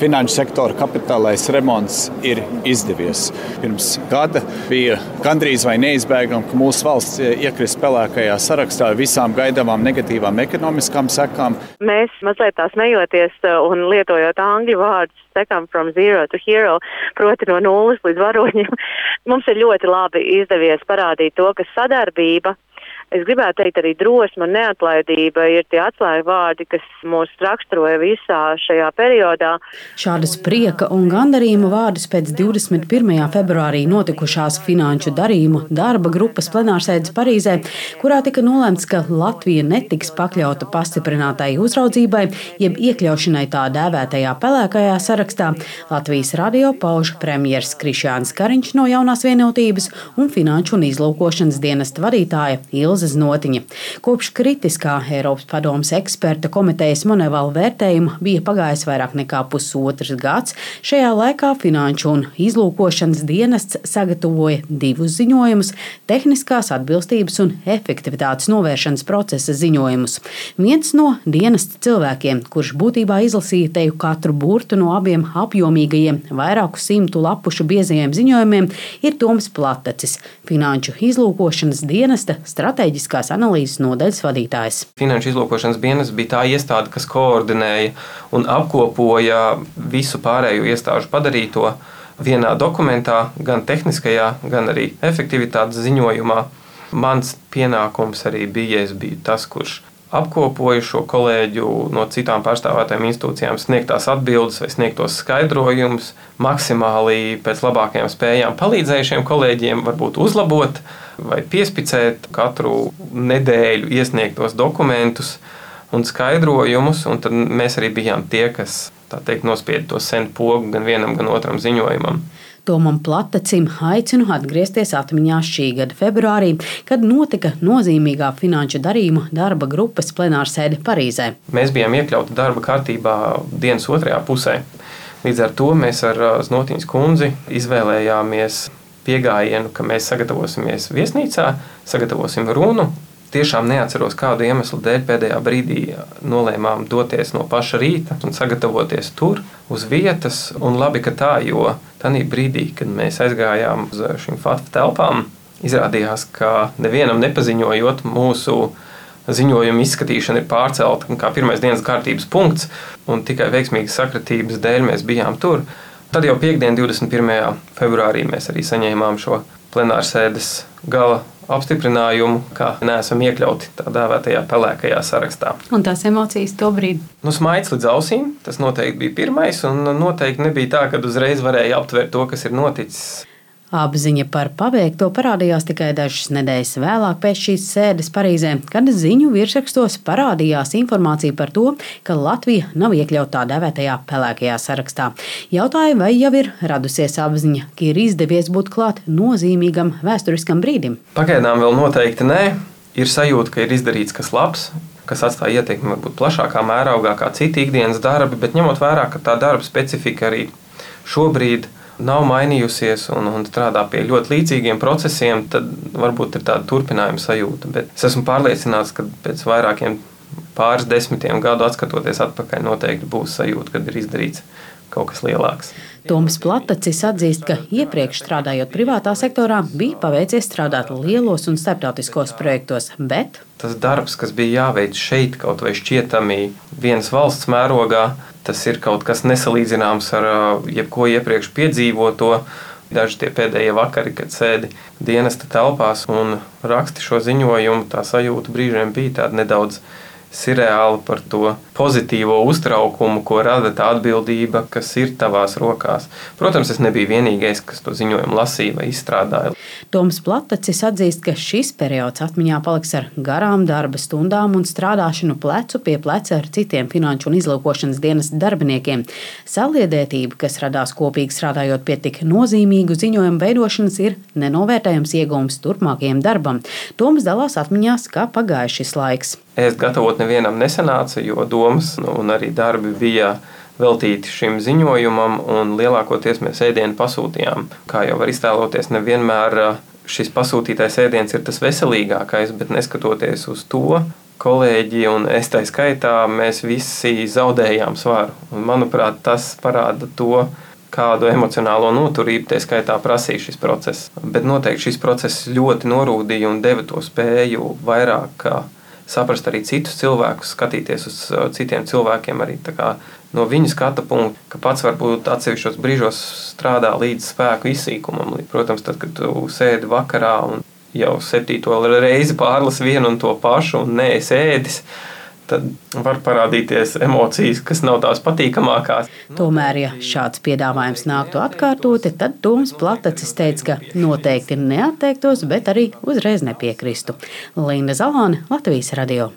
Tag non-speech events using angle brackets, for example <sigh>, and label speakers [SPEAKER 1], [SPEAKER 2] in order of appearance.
[SPEAKER 1] finanšu sektora kapitālais remonts ir izdevies. Pirms gada bija gandrīz vai neizbēgami, ka mūsu valsts iekrist pelēkajā sarakstā ar visām gaidāmām negatīvām ekonomiskām sekām.
[SPEAKER 2] Mēs mazliet tā smejoties un lietojot angļu vārdus, sekam from zero to hero, proti no nulles līdz varoņiem. <laughs> Mums ir ļoti labi izdevies parādīt to, ka sadarbība es gribētu teikt, arī drosme un neatlaidība ir tie atslēgu vārdi, kas mūs raksturoja visā šajā periodā.
[SPEAKER 3] Šādas prieka un gandarījuma vārdus pēc 21. februārī notikušās finanšu darījumu darba grupas plenārsēdes Parīzē, kurā tika nolemts, ka Latvija netiks pakļauta pastiprinātai uzraudzībai, jeb iekļaušanai tā dēvētajā pelēkajā sarakstā, Latvijas radio pauž premjeras Krišjāns Kariņš no jaunās vienotības un finanšu un izlūkošanas dienesta vadītāja Ilza. Ilza Znotiņa. Kopš kritiskā Eiropas padomas eksperta komitejas Monevala vērtējuma bija pagājis vairāk nekā pusotrs gads. Šajā laikā Finanšu un izlūkošanas dienests sagatavoja divus ziņojumus - tehniskās atbilstības un efektivitātes novēršanas procesa ziņojumus. Viens no dienesta cilvēkiem, kurš būtībā izlasīja teju katru burtu no abiem apjomīgajiem, vairāku simtu lapušu biezajiem ziņojumiem, ir Toms Platecis, Finanšu izlūkošanas dienesta stratēģijas stratēģiskās analīzes nodaļas vadītājs.
[SPEAKER 4] Finanšu izlūkošanas dienas bija tā iestāde, kas koordinēja un apkopoja visu pārējo iestāžu padarīto vienā dokumentā, gan tehniskajā, gan arī efektivitātes ziņojumā. Mans pienākums arī bija, es biju tas, kurš apkopoju šo kolēģu no citām pārstāvētām institūcijām sniegtās atbildes vai sniegtos skaidrojumus, maksimāli pēc labākajām spējām palīdzējušiem kolēģiem varbūt uzlabot vai piespicēt katru nedēļu iesniegtos dokumentus un skaidrojumus, un tad mēs arī bijām tie, kas teikt, nospieda to senu pogu gan vienam, gan otram ziņojumam.
[SPEAKER 3] Tomam Platecim aicinu atgriezties atmiņā šī gada februārī, kad notika nozīmīgā finanšu darījuma darba grupas plenārsēde Parīzē.
[SPEAKER 4] Mēs bijām iekļauti darba kārtībā dienas otrajā pusē. Līdz ar to mēs ar Znotiņas kundzi izvēlējāmies pieejamību, ka mēs sagatavosimies viesnīcā, sagatavosim runu. Tiešām neatceros, kādu iemeslu dēļ pēdējā brīdī nolēmām doties no paša rīta un sagatavoties tur uz vietas. Un labi, ka tā, jo tajā brīdī, kad mēs aizgājām uz šīm FATF telpām, izrādījās, ka nevienam nepaziņojot mūsu ziņojuma izskatīšana ir pārcelta kā pirmais dienas kārtības punkts, un tikai veiksmīgas sakritības dēļ mēs bijām tur. Tad jau piekdien, 21. februārī, mēs arī saņēmām šo plenārsēdes gala apstiprinājumu, ka neesam iekļauti tā dēvētajā pelēkajā sarakstā.
[SPEAKER 3] Un tās emocijas to brīdi?
[SPEAKER 4] Nu, smaids līdz ausīm, tas noteikti bija pirmais, un noteikti nebija tā, ka uzreiz varēja aptvert to, kas ir noticis.
[SPEAKER 3] Apziņa par paveikto parādījās tikai dažas nedēļas vēlāk pēc šīs sēdes Parīzē, kad ziņu virsrakstos parādījās informācija par to, ka Latvija nav iekļauta tā dēvētajā pelēkajā sarakstā. Jautāju, vai jau ir radusies apziņa, ka ir izdevies būt klāt nozīmīgam vēsturiskam brīdim?
[SPEAKER 4] Pagaidām vēl noteikti nē. Ir sajūta, ka ir izdarīts kas labs, kas atstāja ietekmi varbūt plašākā mērogā kā citi ikdienas darbi, bet ņemot vērā, ka tā darba specifika arī šobrīd nav mainījusies un, un strādā pie ļoti līdzīgiem procesiem, tad varbūt ir tāda turpinājuma sajūta. Bet es esmu pārliecināts, ka pēc vairākiem pāris desmitiem gadu skatoties atpakaļ, noteikti būs sajūta, kad ir izdarīts kaut kas lielāks.
[SPEAKER 3] Toms Platacis atzīst, ka iepriekš strādājot privātā sektorā, bija paveicies strādāt lielos un starptautiskos projektos, bet
[SPEAKER 4] tas darbs, kas bija jāveic šeit, kaut vai šķietami vienas valsts mērogā, tas ir kaut kas nesalīdzināms ar jebko iepriekš piedzīvoto. Daži tie pēdējie vakari, kad sēdi dienesta telpās un raksti šo ziņojumu, tā sajūta brīžiem bija tāda nedaudz sirreāli par to pozitīvo uztraukumu, ko rada tā atbildība, kas ir tavās rokās. Protams, es nebiju vienīgais, kas to ziņojumu lasīja vai izstrādāja.
[SPEAKER 3] Toms Platacis atzīst, ka šis periods atmiņā paliks ar garām darba stundām un strādāšanu plecu pie pleca ar citiem finanšu un izlūkošanas dienas darbiniekiem. Saliedētība, kas radās kopīgi strādājot pie tik nozīmīgu ziņojumu veidošanas, ir nenovērtējams iegūms turpmākajam darbam. Toms dalās atmiņās, kā pagājušais laiks.
[SPEAKER 4] Ēst gatavot nevienam nesanāca, jo domas nu, un arī darbi bija veltīti šim ziņojumam, un lielākoties mēs ēdienu pasūtījām. Kā jau var iztēloties, nevienmēr šis pasūtītais ēdiens ir tas veselīgākais, bet neskatoties uz to, kolēģi un es tā skaitā, mēs visi zaudējām svaru. Un, manuprāt, tas parāda to, kādu emocionālo noturību tā skaitā prasīja šis process. Bet noteikti šis process ļoti norūdīja un deva to spēju vairāk saprast arī citus cilvēkus, skatīties uz citiem cilvēkiem arī no viņa skatu punkta, ka pats varbūt atsevišķos brīžos strādā līdz spēku izsīkumam. Protams, tad, kad tu sēdi vakarā un jau septīto reizi pārlasi vienu un to pašu un neesi ēdis, tad var parādīties emocijas, kas nav tās patīkamākās.
[SPEAKER 3] Tomēr, ja šāds piedāvājums nāktu atkārtoti, tad Toms Platacis teica, ka noteikti neatteiktos, bet arī uzreiz nepiekristu. Linda Zalāne, Latvijas radio.